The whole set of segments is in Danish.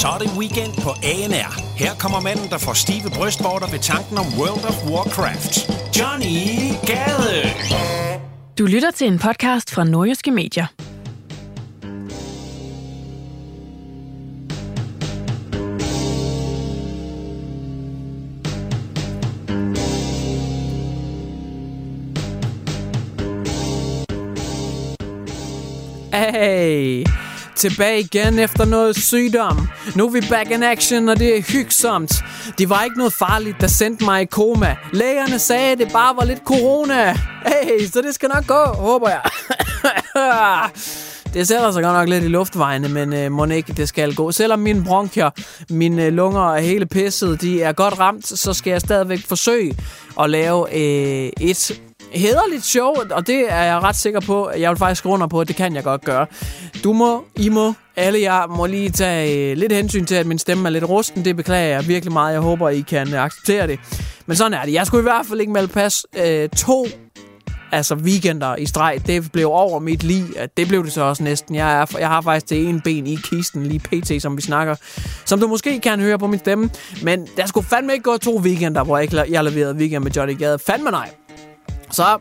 Så er det weekend på ANR. Her kommer manden, der får stive brystvorter ved tanken om World of Warcraft. Johnny Gade! Du lytter til en podcast fra Nordjyske Medier. Hey! Tilbage igen efter noget sygdom. Nu er vi back in action, og det er hyggesomt. Det var ikke noget farligt, der sendte mig i koma. Lægerne sagde, at det bare var lidt corona. Hey, så det skal nok gå, håber jeg. Det sætter sig godt nok lidt i luftvejene, men øh, må ikke, det skal gå. Selvom mine bronkier, mine øh, lunger og hele pisset, de er godt ramt, så skal jeg stadigvæk forsøge at lave øh, et hederligt show, og det er jeg ret sikker på. Jeg vil faktisk skrive under på, at det kan jeg godt gøre. Du må, I må, alle jer må lige tage øh, lidt hensyn til, at min stemme er lidt rusten. Det beklager jeg virkelig meget. Jeg håber, I kan øh, acceptere det. Men sådan er det. Jeg skulle i hvert fald ikke melde pas øh, to altså weekender i streg, det blev over mit liv. Det blev det så også næsten. Jeg, er, jeg har faktisk det ene ben i kisten, lige pt, som vi snakker. Som du måske kan høre på min stemme. Men der skulle fandme ikke gå to weekender, hvor jeg jeg leverede weekend med Johnny Gade. Fandme nej. Så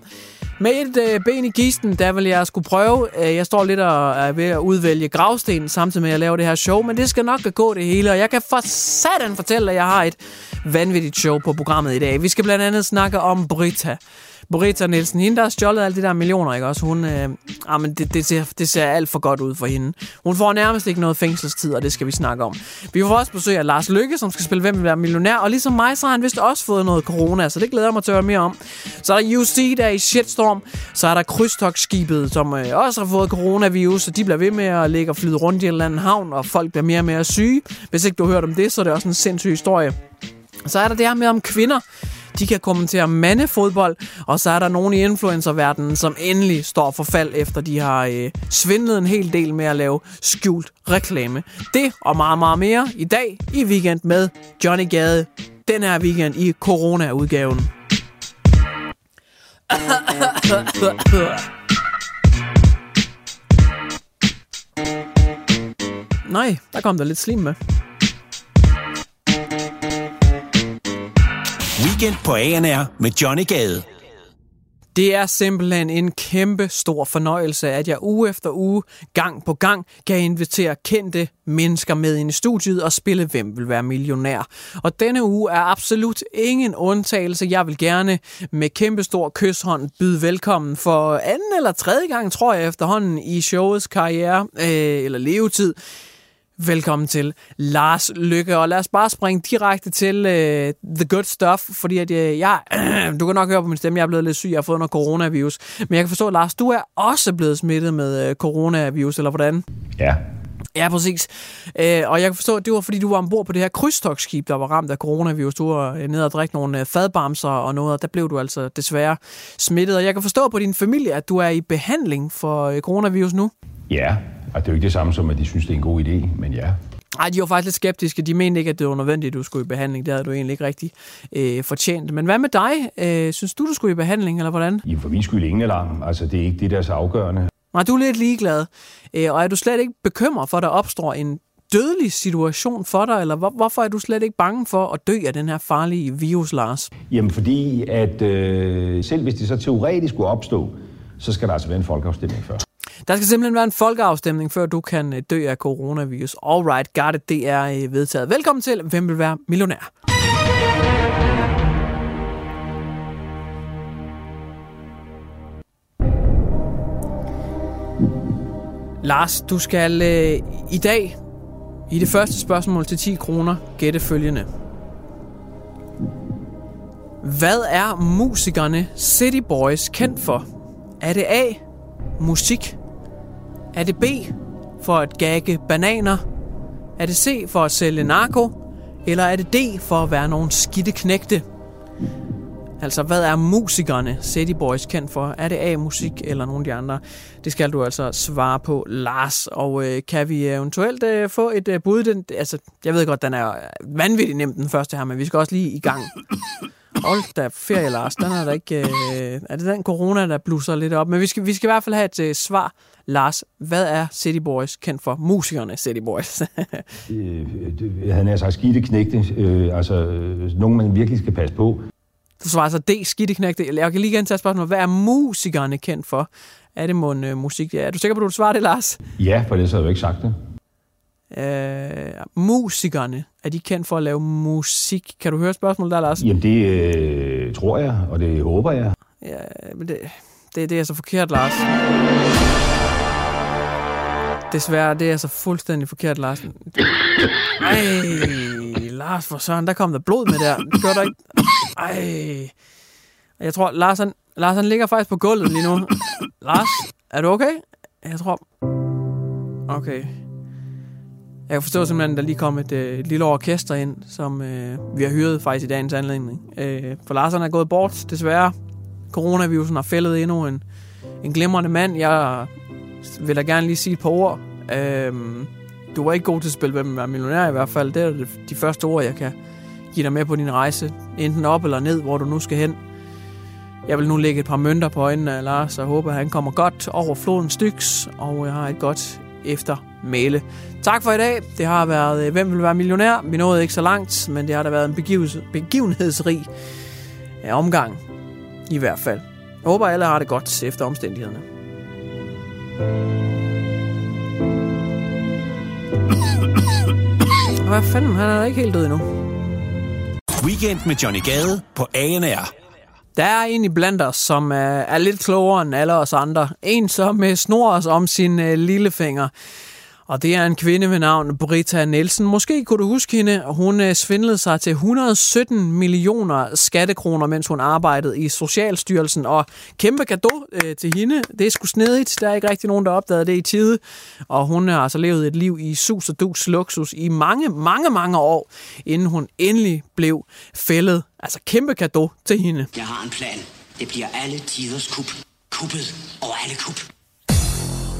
med et øh, ben i kisten, der vil jeg skulle prøve. Øh, jeg står lidt og er ved at udvælge gravsten, samtidig med at laver det her show, men det skal nok gå det hele, og jeg kan for satan fortælle, at jeg har et vanvittigt show på programmet i dag. Vi skal blandt andet snakke om Brita. Borita Nielsen, hende der har stjålet alle de der millioner, ikke også? Hun, øh, ah, men det, det, ser, det ser alt for godt ud for hende. Hun får nærmest ikke noget fængselstid, og det skal vi snakke om. Vi får også besøg af Lars Lykke, som skal spille Hvem vil være millionær, og ligesom mig, så har han vist også fået noget corona, så det glæder jeg mig til at høre mere om. Så er der UC, der er i shitstorm. Så er der krydstogsskibet, som øh, også har fået coronavirus, så de bliver ved med at ligge og flyde rundt i en eller anden havn, og folk bliver mere og mere syge. Hvis ikke du har hørt om det, så er det også en sindssyg historie. Så er der det her med om kvinder, de kan kommentere mandefodbold, og så er der nogen i influencerverdenen, som endelig står for fald, efter de har øh, svindlet en hel del med at lave skjult reklame. Det og meget, meget mere i dag i weekend med Johnny Gade. Den her weekend i corona-udgaven. Nej, der kom der lidt slim med. Weekend på ANR med Johnny Gade. Det er simpelthen en kæmpe stor fornøjelse, at jeg uge efter uge, gang på gang, kan invitere kendte mennesker med ind i studiet og spille Hvem vil være millionær. Og denne uge er absolut ingen undtagelse. Jeg vil gerne med kæmpe stor kysshånd byde velkommen for anden eller tredje gang, tror jeg efterhånden, i showets karriere øh, eller levetid Velkommen til Lars Lykke, og lad os bare springe direkte til uh, The Good Stuff, fordi at, uh, jeg, uh, du kan nok høre på min stemme, jeg er blevet lidt syg, jeg har fået noget coronavirus. Men jeg kan forstå, Lars, du er også blevet smittet med uh, coronavirus, eller hvordan? Ja. Ja, præcis. Uh, og jeg kan forstå, at det var, fordi du var ombord på det her krydstogsskib, der var ramt af coronavirus. Du var nede og drikke nogle fadbamser og noget, og der blev du altså desværre smittet. Og jeg kan forstå på din familie, at du er i behandling for coronavirus nu. Ja, og det er jo ikke det samme som, at de synes, det er en god idé, men ja. Ej, de var faktisk lidt skeptiske. De mente ikke, at det var nødvendigt, at du skulle i behandling. Det havde du egentlig ikke rigtig øh, fortjent. Men hvad med dig? Øh, synes du, du skulle i behandling, eller hvordan? Jamen, for min skyld ingen alarm. Altså, det er ikke det, der er så afgørende. Nej, du er lidt ligeglad. Øh, og er du slet ikke bekymret for, at der opstår en dødelig situation for dig, eller hvor, hvorfor er du slet ikke bange for at dø af den her farlige virus, Lars? Jamen, fordi at øh, selv hvis det så teoretisk skulle opstå, så skal der altså være en folkeafstemning først. Der skal simpelthen være en folkeafstemning, før du kan øh, dø af coronavirus. Alright, got it, det er øh, vedtaget. Velkommen til Hvem vil være millionær? Lars, du skal øh, i dag i det første spørgsmål til 10 kroner gætte følgende. Hvad er musikerne City Boys kendt for? Er det A. Musik? Er det B. For at gagge bananer? Er det C. For at sælge narko? Eller er det D. For at være nogle skidte knægte? Altså, hvad er musikerne City Boys kendt for? Er det A-musik eller nogle af de andre? Det skal du altså svare på, Lars. Og øh, kan vi eventuelt øh, få et øh, bud? Den, altså, jeg ved godt, den er vanvittigt nem, den første her, men vi skal også lige i gang. Hold da, ferie, Lars. Den er der ikke... Øh, er det den corona, der blusser lidt op? Men vi skal, vi skal i hvert fald have et øh, svar. Lars, hvad er City Boys kendt for? Musikerne City Boys. Øh, det- Han er sagt skidte knægte, øh, altså øh, nogen, man virkelig skal passe på. Du svarer altså D, skidteknægte. Jeg kan lige gentage spørgsmålet. Hvad er musikerne kendt for? Er det mon øh, musik? Ja, er du sikker på, at du svarer det, Lars? Ja, for ellers havde jeg jo ikke sagt det. Øh, musikerne, er de kendt for at lave musik? Kan du høre spørgsmålet der, Lars? Jamen det øh, tror jeg, og det håber jeg. Ja, men det, det, det er så forkert, Lars. Desværre, det er så fuldstændig forkert, Lars. Ej, Lars, for søren, der kom der blod med der. Det gør der ikke. Ej. Jeg tror, Lars, han, Lars, han ligger faktisk på gulvet lige nu. Lars, er du okay? Jeg tror... Okay. Jeg kan forstå simpelthen, at der lige kom et, øh, et lille orkester ind, som øh, vi har hyret faktisk i dagens anledning. Øh, for Lars han er gået bort, desværre. Coronavirusen har fældet endnu en, en glimrende mand. Jeg vil da gerne lige sige et par ord. Øhm, du var ikke god til at spille Hvem vil være millionær i hvert fald. Det er de første ord, jeg kan give dig med på din rejse. Enten op eller ned, hvor du nu skal hen. Jeg vil nu lægge et par mønter på øjnene af Lars, og håber, at han kommer godt over floden styks, og jeg har et godt eftermæle. Tak for i dag. Det har været øh, Hvem vil være millionær? Vi nåede ikke så langt, men det har da været en begivenhedsrig øh, omgang. I hvert fald. Jeg håber, alle har det godt efter omstændighederne. Hvad fanden? Han er da ikke helt død endnu. Weekend med Johnny Gade på ANR. Der er en i blandt os, som er, er lidt klogere end alle os andre. En, som øh, snor os om sin øh, lillefinger. Og det er en kvinde ved navn Brita Nielsen. Måske kunne du huske hende. Hun øh, svindlede sig til 117 millioner skattekroner, mens hun arbejdede i Socialstyrelsen. Og kæmpe gave øh, til hende. Det er sgu snedigt. Der er ikke rigtig nogen, der opdagede det i tide. Og hun har altså levet et liv i sus og dus luksus i mange, mange, mange år, inden hun endelig blev fældet. Altså kæmpe gave til hende. Jeg har en plan. Det bliver alle tiders kub. Kuppet over alle kub.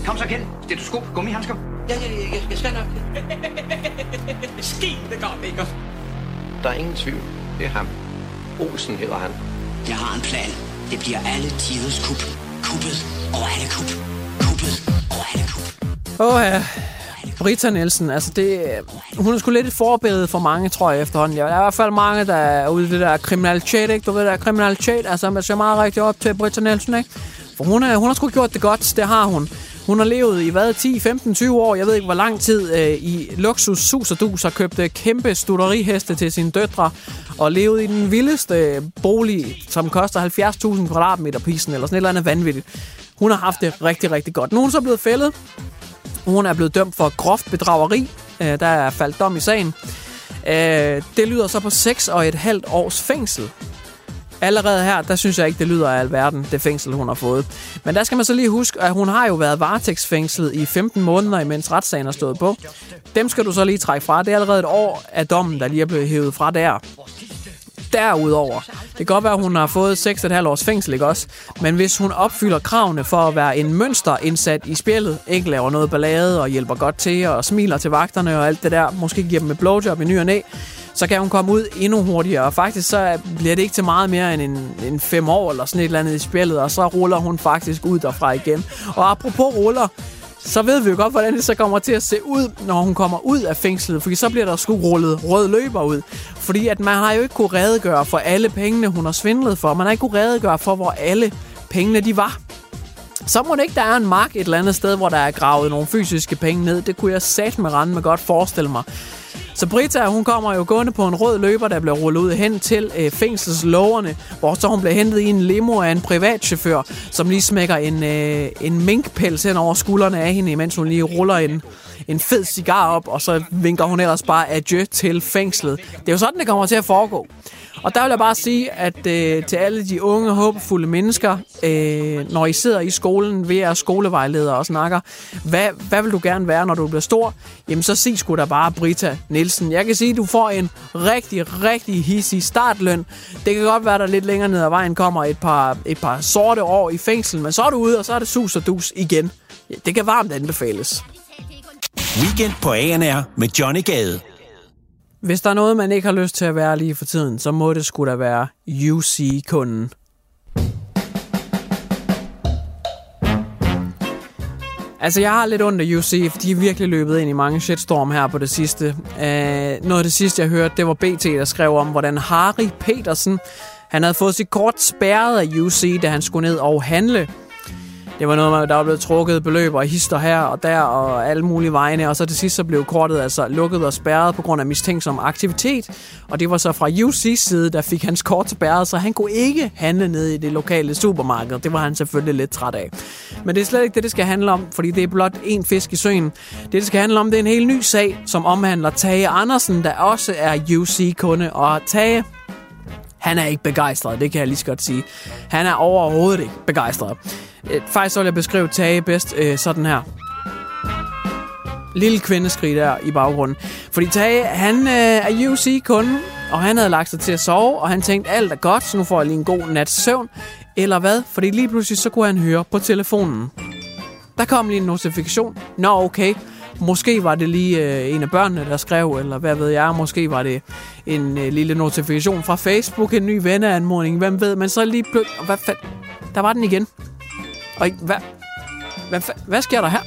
Kom så, Kjeld. Stetoskop, gummihandsker. Ja, ja, ja, jeg, jeg skal nok. Skib, det går ikke. Der er ingen tvivl. Det er ham. Olsen hedder han. Jeg har en plan. Det bliver alle tiders kup. Kuppet over alle kup. Kuppet over alle kup. Åh ja, Brita Nielsen, altså det, hun er sgu lidt et forbillede for mange, tror jeg efterhånden. Der er i hvert fald mange, der er ude i det der kriminalitet, ikke? Du ved, der er kriminalitet, altså man ser meget rigtig op til Brita Nielsen, ikke? For hun, er, hun har sgu gjort det godt, det har hun. Hun har levet i hvad, 10, 15, 20 år, jeg ved ikke hvor lang tid, øh, i luksus, sus og dus, har købt øh, kæmpe studderiheste til sine døtre, og levet i den vildeste øh, bolig, som koster 70.000 kvadratmeter prisen, eller sådan et eller andet vanvittigt. Hun har haft det rigtig, rigtig godt. Nu er hun så blevet fældet, hun er blevet dømt for groft bedrageri. Øh, der er faldt dom i sagen. Øh, det lyder så på 6 og et halvt års fængsel. Allerede her, der synes jeg ikke, det lyder af alverden, det fængsel, hun har fået. Men der skal man så lige huske, at hun har jo været varetægtsfængslet i 15 måneder, imens retssagen har stået på. Dem skal du så lige trække fra. Det er allerede et år af dommen, der lige er blevet hævet fra der. Derudover, det kan godt være, at hun har fået 6,5 års fængsel, ikke også? Men hvis hun opfylder kravene for at være en mønsterindsat i spillet, ikke laver noget ballade og hjælper godt til og smiler til vagterne og alt det der, måske giver dem et blowjob i ny og næ, så kan hun komme ud endnu hurtigere. Og faktisk så bliver det ikke til meget mere end en, en fem år eller sådan et eller andet i spillet, og så ruller hun faktisk ud derfra igen. Og apropos ruller, så ved vi jo godt, hvordan det så kommer til at se ud, når hun kommer ud af fængslet. Fordi så bliver der sgu rullet rød løber ud. Fordi at man har jo ikke kunne redegøre for alle pengene, hun har svindlet for. Man har ikke kunne redegøre for, hvor alle pengene de var. Så må det ikke, der er en mark et eller andet sted, hvor der er gravet nogle fysiske penge ned. Det kunne jeg sat med rende med godt forestille mig. Så Brita, hun kommer jo gående på en rød løber, der bliver rullet ud hen til øh, fængselsloverne, hvor så hun bliver hentet i en limo af en privatchauffør, som lige smækker en, øh, en minkpels hen over skuldrene af hende, mens hun lige ruller en, en fed cigar op, og så vinker hun ellers bare adieu til fængslet. Det er jo sådan, det kommer til at foregå. Og der vil jeg bare sige, at øh, til alle de unge, håbefulde mennesker, øh, når I sidder i skolen ved at skolevejleder og snakker, hvad, hvad vil du gerne være, når du bliver stor? Jamen, så sig sgu da bare Brita Nielsen. Jeg kan sige, at du får en rigtig, rigtig hissig startløn. Det kan godt være, at der lidt længere ned ad vejen kommer et par, et par sorte år i fængsel, men så er du ude, og så er det sus og dus igen. Ja, det kan varmt anbefales. Weekend på ANR med Johnny Gade. Hvis der er noget, man ikke har lyst til at være lige for tiden, så må det skulle da være UC-kunden. Altså, jeg har lidt ondt af UC, for de er virkelig løbet ind i mange shitstorm her på det sidste. Uh, noget af det sidste, jeg hørte, det var BT, der skrev om, hvordan Harry Petersen, han havde fået sit kort spærret af UC, da han skulle ned og handle. Det var noget med, der var blevet trukket beløb og hister her og der og alle mulige vegne. Og så til sidst så blev kortet altså lukket og spærret på grund af mistænksom aktivitet. Og det var så fra UC's side, der fik hans kort spærret, så han kunne ikke handle ned i det lokale supermarked. Det var han selvfølgelig lidt træt af. Men det er slet ikke det, det skal handle om, fordi det er blot en fisk i søen. Det, det skal handle om, det er en helt ny sag, som omhandler Tage Andersen, der også er UC-kunde. Og Tage, han er ikke begejstret, det kan jeg lige så godt sige. Han er overhovedet ikke begejstret. Øh, faktisk så vil jeg beskrive Tage bedst øh, sådan her. Lille kvindeskrig der i baggrunden. Fordi Tage, han øh, er UC-kunde, og han havde lagt sig til at sove, og han tænkte, alt er godt, så nu får jeg lige en god nats søvn. Eller hvad? Fordi lige pludselig så kunne han høre på telefonen. Der kom lige en notifikation. Nå, okay. Måske var det lige øh, en af børnene, der skrev, eller hvad ved jeg. Måske var det en øh, lille notifikation fra Facebook, en ny venneanmodning, hvem ved. Men så lige pludselig... Hvad fanden? Der var den igen. Og hvad, hvad, hvad sker der her?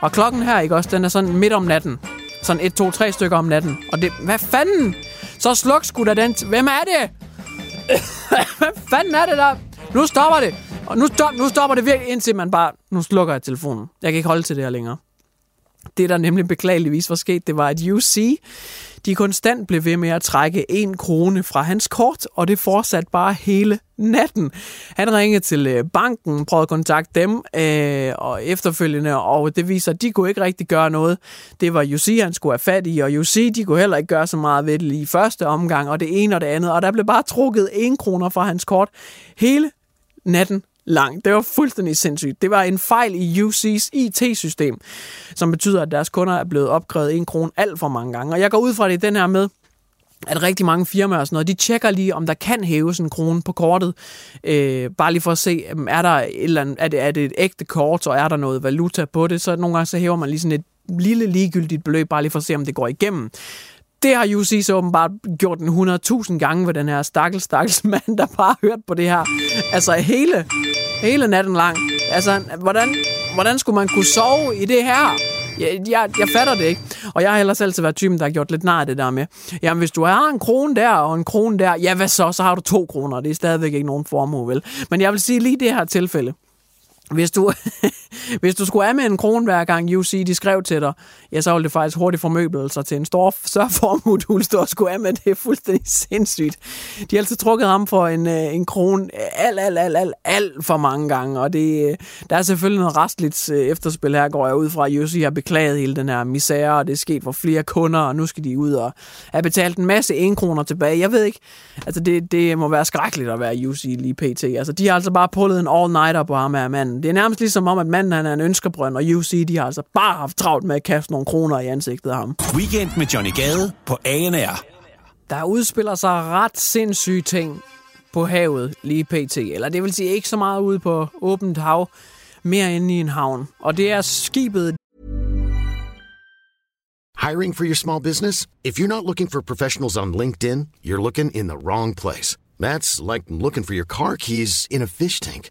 Og klokken her, ikke også, den er sådan midt om natten. Sådan et, to, tre stykker om natten. Og det, hvad fanden? Så sluk sgu da den... Hvem er det? hvad fanden er det der? Nu stopper det. Og nu, stop, nu stopper det virkelig, indtil man bare... Nu slukker jeg telefonen. Jeg kan ikke holde til det her længere. Det, der nemlig beklageligvis var sket, det var, at UC, de konstant blev ved med at trække en krone fra hans kort, og det fortsatte bare hele natten. Han ringede til øh, banken, prøvede at kontakte dem, øh, og efterfølgende, og det viser, at de kunne ikke rigtig gøre noget. Det var UC, han skulle have fat i, og UC, de kunne heller ikke gøre så meget ved det i første omgang, og det ene og det andet, og der blev bare trukket en kroner fra hans kort hele natten lang. Det var fuldstændig sindssygt. Det var en fejl i UC's IT-system, som betyder, at deres kunder er blevet opkrævet en krone alt for mange gange. Og jeg går ud fra det den her med, at rigtig mange firmaer og sådan noget, de tjekker lige, om der kan hæves en krone på kortet. Øh, bare lige for at se, øhm, er, der et eller andet, er, det, er det et ægte kort, og er der noget valuta på det? Så nogle gange så hæver man lige sådan et lille ligegyldigt beløb, bare lige for at se, om det går igennem. Det har UC så åbenbart gjort en 100.000 gange ved den her stakkels, stakkels mand, der bare har hørt på det her. Altså hele, hele natten lang. Altså, hvordan, hvordan skulle man kunne sove i det her? Jeg, jeg, jeg fatter det ikke. Og jeg har ellers altid været typen, der har gjort lidt nar det der med. Jamen, hvis du har en krone der og en krone der, ja, hvad så? Så har du to kroner. Det er stadigvæk ikke nogen formue, vel? Men jeg vil sige lige det her tilfælde. Hvis du, hvis du skulle af med en krone hver gang UC de skrev til dig, ja, så ville det faktisk hurtigt formøble sig til en stor, større formue, du ville stå og skulle af med. Det er fuldstændig sindssygt. De har altid trukket ham for en, øh, en krone alt, alt, alt, alt, alt for mange gange, og det, øh, der er selvfølgelig noget restligt øh, efterspil her, går jeg ud fra. UC har beklaget hele den her misære, og det er sket for flere kunder, og nu skal de ud og have betalt en masse 1 kroner tilbage. Jeg ved ikke, altså det, det må være skrækkeligt at være UC lige pt. Altså de har altså bare pullet en all-nighter på ham her manden. Det er nærmest ligesom om, at manden han er en ønskebrønd, og UC de har altså bare haft travlt med at kaste nogle kroner i ansigtet af ham. Weekend med Johnny Gade på ANR. Der udspiller sig ret sindssyge ting på havet lige pt. Eller det vil sige ikke så meget ude på åbent hav, mere inde i en havn. Og det er skibet Hiring for your small business? If you're not looking for professionals on LinkedIn, you're looking in the wrong place. That's like looking for your car keys in a fish tank.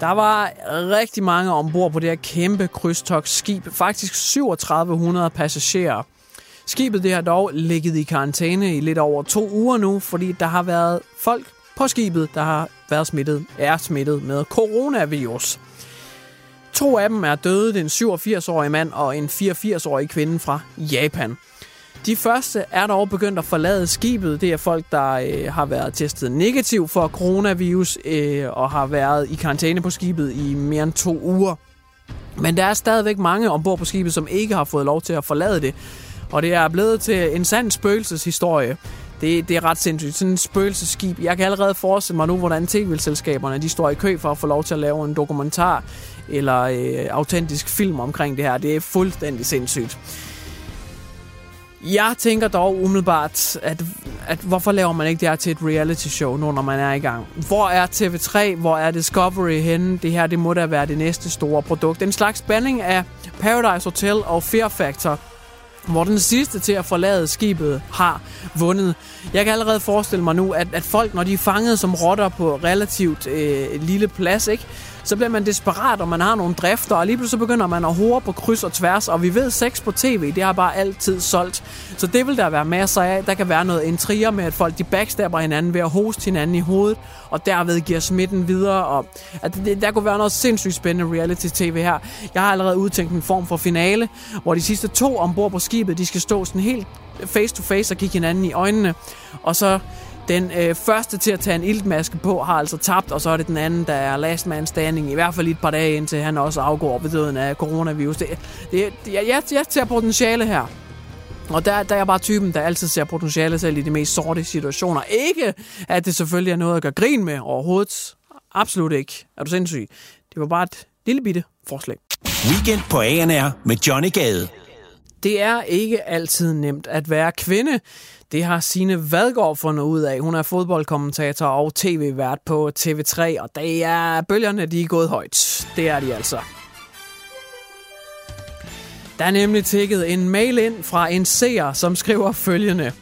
Der var rigtig mange ombord på det her kæmpe krydstogsskib. Faktisk 3700 passagerer. Skibet det har dog ligget i karantæne i lidt over to uger nu, fordi der har været folk på skibet, der har været smittet, er smittet med coronavirus. To af dem er døde, den en 87-årig mand og en 84-årig kvinde fra Japan. De første er dog begyndt at forlade skibet. Det er folk, der øh, har været testet negativ for coronavirus øh, og har været i karantæne på skibet i mere end to uger. Men der er stadigvæk mange ombord på skibet, som ikke har fået lov til at forlade det. Og det er blevet til en sand spøgelseshistorie. Det, det er ret sindssygt. Sådan en spøgelseskib. Jeg kan allerede forestille mig nu, hvordan tv-selskaberne de står i kø for at få lov til at lave en dokumentar eller øh, autentisk film omkring det her. Det er fuldstændig sindssygt. Jeg tænker dog umiddelbart, at, at hvorfor laver man ikke det her til et reality show nu, når man er i gang? Hvor er TV3? Hvor er Discovery henne? Det her, det må da være det næste store produkt. En slags spænding af Paradise Hotel og Fear Factor hvor den sidste til at forlade skibet har vundet. Jeg kan allerede forestille mig nu, at, at folk, når de er fanget som rotter på relativt øh, lille plads, ikke, så bliver man desperat, og man har nogle drifter, og lige pludselig så begynder man at hore på kryds og tværs, og vi ved, sex på tv, det har bare altid solgt. Så det vil der være masser af. Der kan være noget intriger med, at folk de backstabber hinanden ved at hoste hinanden i hovedet, og derved giver smitten videre, og at det, der kunne være noget sindssygt spændende reality-tv her. Jeg har allerede udtænkt en form for finale, hvor de sidste to ombord på skibet, de skal stå sådan helt face to face og kigge hinanden i øjnene, og så den øh, første til at tage en iltmaske på har altså tabt, og så er det den anden, der er last man standing, i hvert fald i et par dage, indtil han også afgår ved døden af coronavirus. Det, det, jeg, jeg, jeg ser potentiale her. Og der, der er jeg bare typen, der altid ser potentiale selv i de mest sorte situationer. Ikke, at det selvfølgelig er noget at gøre grin med overhovedet. Absolut ikke. Er du sindssyg? Det var bare et lille bitte forslag. Weekend på ANR med Johnny Gade. Det er ikke altid nemt at være kvinde. Det har Sine Vadgaard fundet ud af. Hun er fodboldkommentator og tv-vært på TV3, og det er bølgerne, de er gået højt. Det er de altså. Der er nemlig tækket en mail ind fra en seer, som skriver følgende.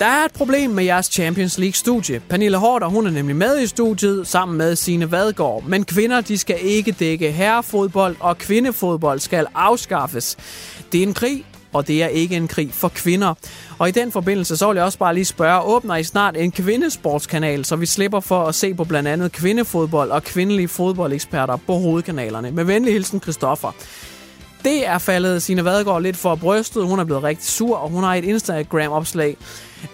Der er et problem med jeres Champions League-studie. Pernille Hårder, hun er nemlig med i studiet sammen med sine Vadgaard. Men kvinder, de skal ikke dække herrefodbold, og kvindefodbold skal afskaffes. Det er en krig, og det er ikke en krig for kvinder. Og i den forbindelse, så vil jeg også bare lige spørge, åbner I snart en kvindesportskanal, så vi slipper for at se på blandt andet kvindefodbold og kvindelige fodboldeksperter på hovedkanalerne. Med venlig hilsen, Christoffer. Det er faldet Sine Vadegaard lidt for brystet. Hun er blevet rigtig sur, og hun har et Instagram-opslag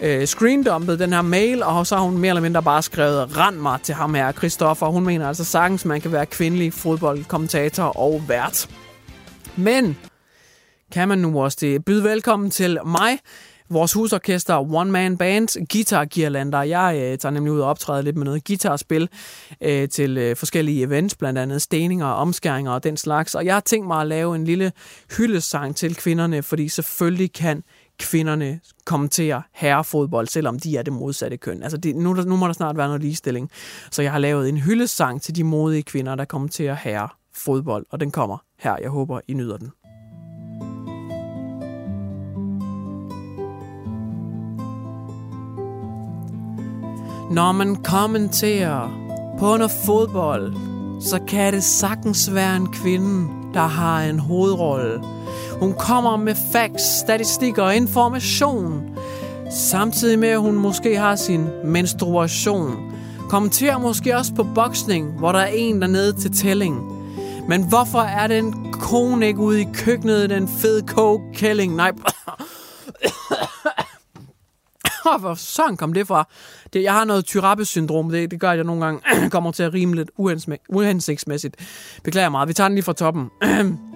øh, screendumpet den her mail, og så har hun mere eller mindre bare skrevet rand mig til ham her, Christoffer. Hun mener altså sagtens, man kan være kvindelig fodboldkommentator og vært. Men kan man nu også det. Byd velkommen til mig, vores husorkester One Man Band, Guitar Gearlander. Jeg øh, tager nemlig ud og optræder lidt med noget guitarspil øh, til øh, forskellige events, blandt andet steninger, omskæringer og den slags. Og jeg har tænkt mig at lave en lille hyldesang til kvinderne, fordi selvfølgelig kan kvinderne kommenterer herrefodbold, selvom de er det modsatte køn. Altså det, nu, nu må der snart være noget ligestilling. Så jeg har lavet en hyldesang til de modige kvinder, der kommenterer herrefodbold, og den kommer her. Jeg håber, I nyder den. Når man kommenterer på noget fodbold, så kan det sagtens være en kvinde, der har en hovedrolle. Hun kommer med facts, statistik og information. Samtidig med, at hun måske har sin menstruation. Kommenterer måske også på boksning, hvor der er en dernede til tælling. Men hvorfor er den kone ikke ude i køkkenet, den fede coke-kælling? Nej, hvor sådan kom det fra? Det, jeg har noget tyrappe-syndrom. Det, det gør, at jeg nogle gange kommer til at rime lidt uhensigtsmæssigt. Beklager meget. Vi tager den lige fra toppen.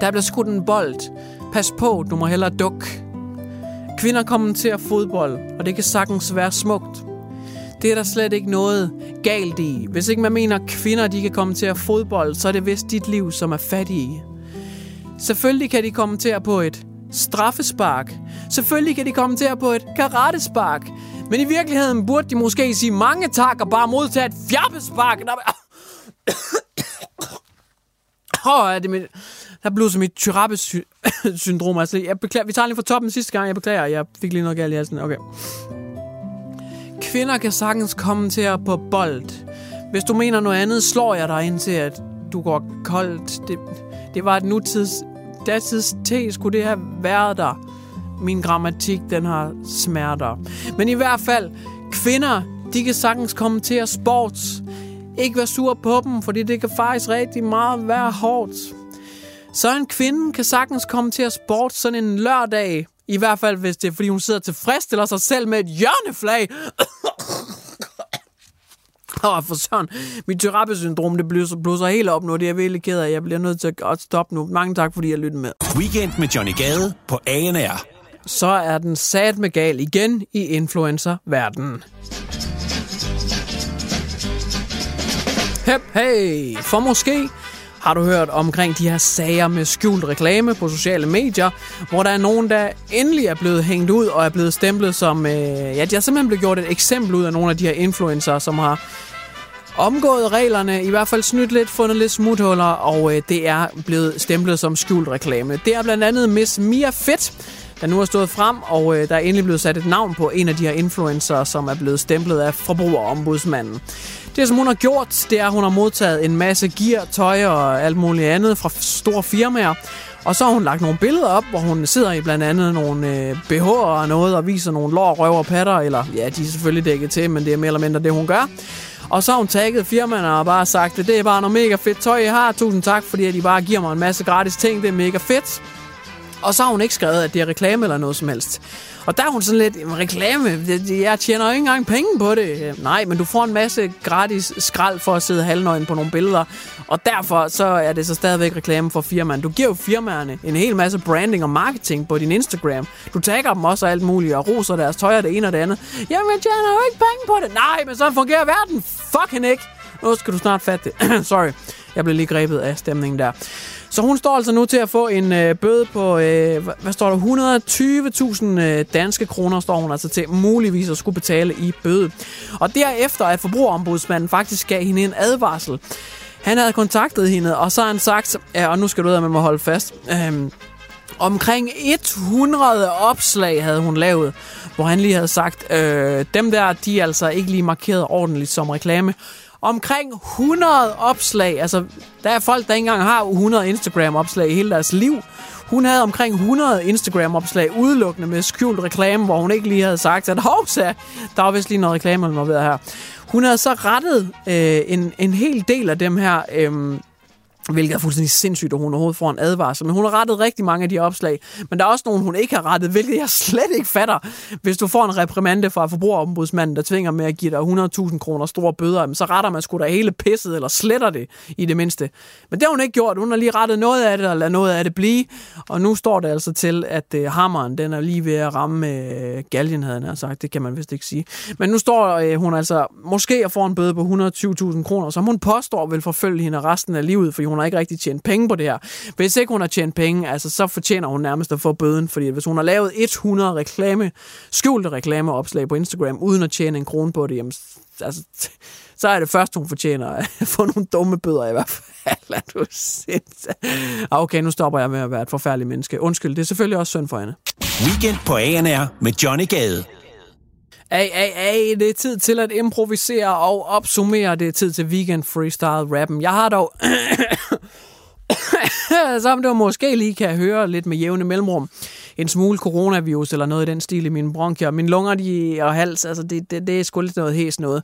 Der bliver skudt en bold. Pas på, du må hellere duk. Kvinder kommenterer fodbold, og det kan sagtens være smukt. Det er der slet ikke noget galt i. Hvis ikke man mener, at kvinder de kan kommentere fodbold, så er det vist dit liv, som er fattige. Selvfølgelig kan de kommentere på et straffespark. Selvfølgelig kan de kommentere på et karatespark. Men i virkeligheden burde de måske sige mange tak og bare modtage et fjappespark. Åh, oh, er det mit... Der blev så mit tyrappe-syndrom. Altså, jeg beklager, vi tager lige fra toppen sidste gang. Jeg beklager, jeg fik lige noget galt i halsen. Okay. Kvinder kan sagtens kommentere på bold. Hvis du mener noget andet, slår jeg dig ind til, at du går koldt. Det, det var et nutids... Datids T skulle det have været der. Min grammatik, den har smerter. Men i hvert fald, kvinder, de kan sagtens kommentere sports. Ikke være sur på dem, fordi det kan faktisk rigtig meget være hårdt. Så en kvinde kan sagtens komme til at sport sådan en lørdag. I hvert fald, hvis det er, fordi hun sidder tilfredsstiller sig selv med et hjørneflag. Åh, for søren. Mit tyrappe-syndrom, det blusser, blusser helt op nu. Det er jeg virkelig ked af. Jeg bliver nødt til at stoppe nu. Mange tak, fordi jeg lyttede med. Weekend med Johnny Gade på ANR. Så er den sat med gal igen i influencer-verdenen. Hep, hey, for måske har du hørt omkring de her sager med skjult reklame på sociale medier, hvor der er nogen, der endelig er blevet hængt ud og er blevet stemplet som... Øh, ja, de har simpelthen blevet gjort et eksempel ud af nogle af de her influencer, som har omgået reglerne, i hvert fald snydt lidt, fundet lidt smuthuller, og øh, det er blevet stemplet som skjult reklame. Det er blandt andet Miss Mia Fett, der nu har stået frem, og øh, der er endelig blevet sat et navn på en af de her influencer, som er blevet stemplet af forbrugerombudsmanden. Det, som hun har gjort, det er, at hun har modtaget en masse gear, tøj og alt muligt andet fra store firmaer. Og så har hun lagt nogle billeder op, hvor hun sidder i blandt andet nogle øh, BH'er og noget, og viser nogle lår, røv og patter, eller ja, de er selvfølgelig dækket til, men det er mere eller mindre det, hun gør. Og så har hun tagget firmaerne og bare sagt, at det er bare noget mega fedt tøj, jeg har. Tusind tak, fordi at I bare giver mig en masse gratis ting. Det er mega fedt. Og så har hun ikke skrevet, at det er reklame eller noget som helst. Og der er hun sådan lidt, reklame, jeg tjener jo ikke engang penge på det. Nej, men du får en masse gratis skrald for at sidde halvnøgen på nogle billeder. Og derfor så er det så stadigvæk reklame for firmaerne. Du giver jo firmaerne en hel masse branding og marketing på din Instagram. Du tagger dem også og alt muligt og roser deres tøj og det ene og det andet. Jamen, jeg tjener jo ikke penge på det. Nej, men så fungerer verden fucking ikke. Nu skal du snart fatte det. Sorry, jeg blev lige grebet af stemningen der. Så hun står altså nu til at få en øh, bøde på, øh, hvad står der, 120.000 øh, danske kroner står hun altså til muligvis at skulle betale i bøde. Og derefter at forbrugerombudsmanden faktisk gav hende en advarsel. Han havde kontaktet hende, og så har han sagt, ja, og nu skal du ud med mig holde fast, øh, Omkring 100 opslag havde hun lavet, hvor han lige havde sagt, øh, dem der, de er altså ikke lige markeret ordentligt som reklame omkring 100 opslag. Altså, der er folk, der ikke engang har 100 Instagram-opslag i hele deres liv. Hun havde omkring 100 Instagram-opslag udelukkende med skjult reklame, hvor hun ikke lige havde sagt, at hovsa, der var vist lige noget reklame eller noget her. Hun havde så rettet øh, en, en hel del af dem her øh, Hvilket er fuldstændig sindssygt, at hun overhovedet får en advarsel. Men hun har rettet rigtig mange af de opslag. Men der er også nogle, hun ikke har rettet, hvilket jeg slet ikke fatter. Hvis du får en reprimande fra forbrugerombudsmanden, der tvinger med at give dig 100.000 kroner store bøder, så retter man sgu da hele pisset, eller sletter det i det mindste. Men det har hun ikke gjort. Hun har lige rettet noget af det, og ladet noget af det blive. Og nu står det altså til, at øh, hammeren, den er lige ved at ramme øh, galgen, havde han sagt. Det kan man vist ikke sige. Men nu står øh, hun altså måske at få en bøde på 120.000 kroner, som hun påstår vil forfølge hende resten af livet, fordi hun hun har ikke rigtig tjent penge på det her. Hvis ikke hun har tjent penge, altså, så fortjener hun nærmest at få bøden, fordi hvis hun har lavet 100 reklame, skjulte reklameopslag på Instagram, uden at tjene en krone på det, jamen, altså, så er det først, hun fortjener at få nogle dumme bøder i hvert fald. Er du ah, Okay, nu stopper jeg med at være et forfærdeligt menneske. Undskyld, det er selvfølgelig også synd for hende. Weekend på ANR med Johnny Gade. Ay, ay, ay, det er tid til at improvisere og opsummere. Det er tid til weekend freestyle rappen. Jeg har dog, som du måske lige kan høre lidt med jævne mellemrum, en smule coronavirus eller noget i den stil i mine bronkier. Mine lunger de, og hals, altså det, det, det er sgu lidt noget hæs noget.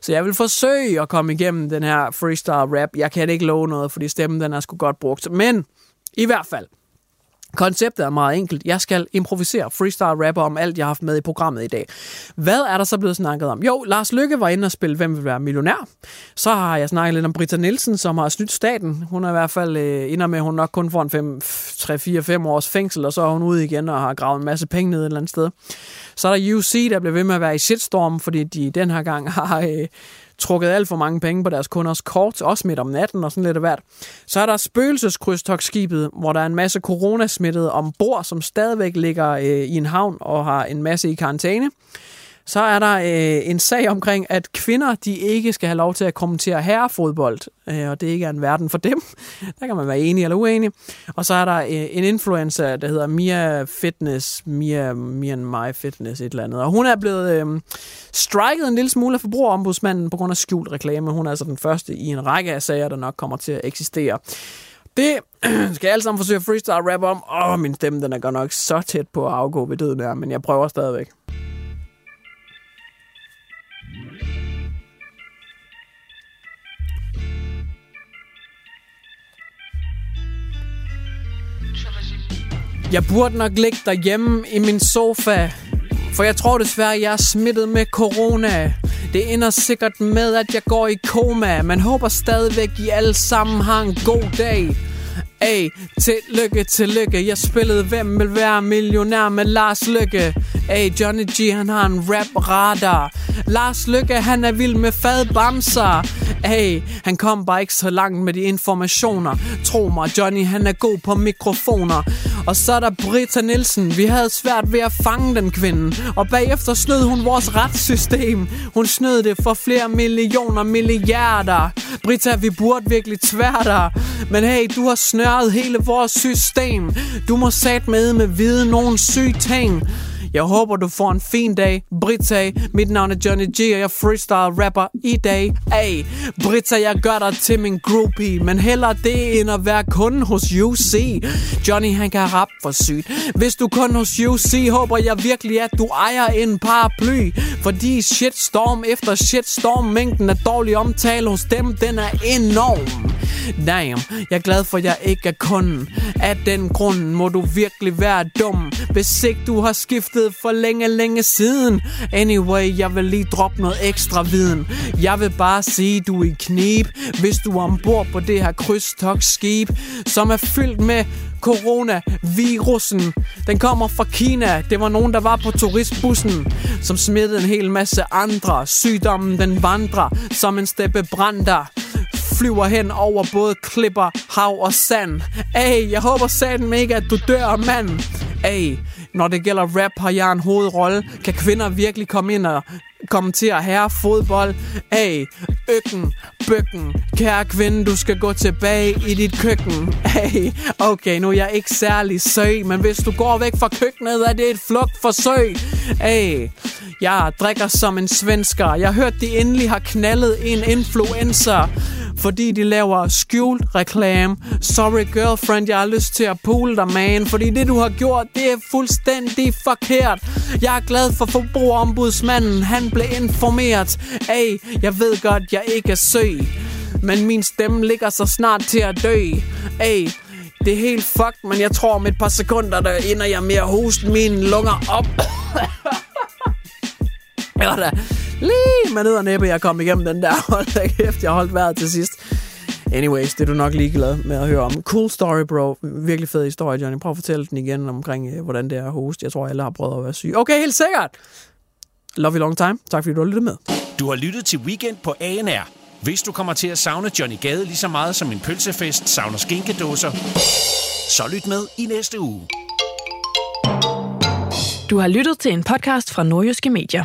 Så jeg vil forsøge at komme igennem den her freestyle rap. Jeg kan ikke love noget, fordi stemmen den er sgu godt brugt. Men i hvert fald, Konceptet er meget enkelt. Jeg skal improvisere freestyle rapper om alt, jeg har haft med i programmet i dag. Hvad er der så blevet snakket om? Jo, Lars Lykke var inde og spille Hvem vil være millionær? Så har jeg snakket lidt om Britta Nielsen, som har snydt staten. Hun er i hvert fald øh, ender med, at hun nok kun får en 3-4-5 års fængsel, og så er hun ude igen og har gravet en masse penge ned et eller andet sted. Så er der UC, der bliver ved med at være i shitstorm, fordi de den her gang har øh, trukket alt for mange penge på deres kunders kort, også midt om natten og sådan lidt af hvert. Så er der spøgelseskrydstogtskibet, hvor der er en masse coronasmittede ombord, som stadigvæk ligger øh, i en havn og har en masse i karantæne. Så er der øh, en sag omkring, at kvinder de ikke skal have lov til at kommentere herrefodbold, øh, og det ikke er en verden for dem. Der kan man være enig eller uenig. Og så er der øh, en influencer, der hedder Mia Fitness, Mia, Mia and My Fitness, et eller andet. Og hun er blevet øh, striket en lille smule af forbrugerombudsmanden på grund af skjult reklame. Hun er altså den første i en række af sager, der nok kommer til at eksistere. Det skal jeg alle sammen forsøge at freestyle rap om. Åh, min stemme den er godt nok så tæt på at afgå ved døden her, men jeg prøver stadigvæk. Jeg burde nok ligge derhjemme i min sofa, for jeg tror desværre, jeg er smittet med corona. Det ender sikkert med, at jeg går i koma. Man håber stadigvæk, I alle sammen har en god dag. Hey, tillykke, tillykke. Jeg spillede Hvem vil være millionær med Lars Lykke. Hey, Johnny G, han har en rap radar. Lars Lykke, han er vild med fad bamser. Hey, han kom bare ikke så langt med de informationer. Tro mig, Johnny, han er god på mikrofoner. Og så er der Britta Nielsen. Vi havde svært ved at fange den kvinde. Og bagefter snød hun vores retssystem. Hun snød det for flere millioner milliarder. Britta, vi burde virkelig tværter. Men hey, du har snørret hele vores system. Du må sat med med vide nogle syge ting. Jeg håber, du får en fin dag. Britta, mit navn er Johnny G, og jeg freestyle rapper i dag. Ay, Britta, jeg gør dig til min groupie, men heller det end at være kunde hos UC. Johnny, han kan rap for sygt. Hvis du kun hos UC, håber jeg virkelig, at du ejer en paraply. Fordi shitstorm efter shitstorm, mængden af dårlig omtale hos dem, den er enorm. Damn, jeg er glad for, at jeg ikke er kunden. Af den grund må du virkelig være dum, hvis ikke du har skiftet for længe, længe siden. Anyway, jeg vil lige droppe noget ekstra viden. Jeg vil bare sige, du er i knib, hvis du er ombord på det her krydstogsskib, som er fyldt med coronavirusen. Den kommer fra Kina. Det var nogen, der var på turistbussen, som smittede en hel masse andre. Sygdommen, den vandrer som en steppe brander flyver hen over både klipper, hav og sand. Ey, jeg håber satan ikke, at du dør, mand. Ey, når det gælder rap, har jeg en hovedrolle. Kan kvinder virkelig komme ind og kommentere herre fodbold? Hey, økken, bøkken. Kære kvinde, du skal gå tilbage i dit køkken. Hey, okay, nu er jeg ikke særlig søg, men hvis du går væk fra køkkenet, er det et flugtforsøg. Hey, jeg drikker som en svensker. Jeg har hørt, de endelig har knaldet en influencer fordi de laver skjult reklame. Sorry girlfriend, jeg har lyst til at pule dig, man, fordi det du har gjort, det er fuldstændig forkert. Jeg er glad for forbrugerombudsmanden, han blev informeret. Ej, jeg ved godt, jeg ikke er søg, men min stemme ligger så snart til at dø. Ej, det er helt fucked, men jeg tror om et par sekunder, der ender jeg med at hoste mine lunger op. Ja, da lige med ned og næppe, jeg kom igennem den der. Hold da kæft, jeg holdt vejret til sidst. Anyways, det er du nok ligeglad med at høre om. Cool story, bro. Virkelig fed historie, Johnny. Prøv at fortælle den igen omkring, øh, hvordan det er at hoste. Jeg tror, alle har prøvet at være syg. Okay, helt sikkert. Love you long time. Tak fordi du har lyttet med. Du har lyttet til Weekend på ANR. Hvis du kommer til at savne Johnny Gade lige så meget som en pølsefest savner skinkedåser, så lyt med i næste uge. Du har lyttet til en podcast fra Nordjyske Medier.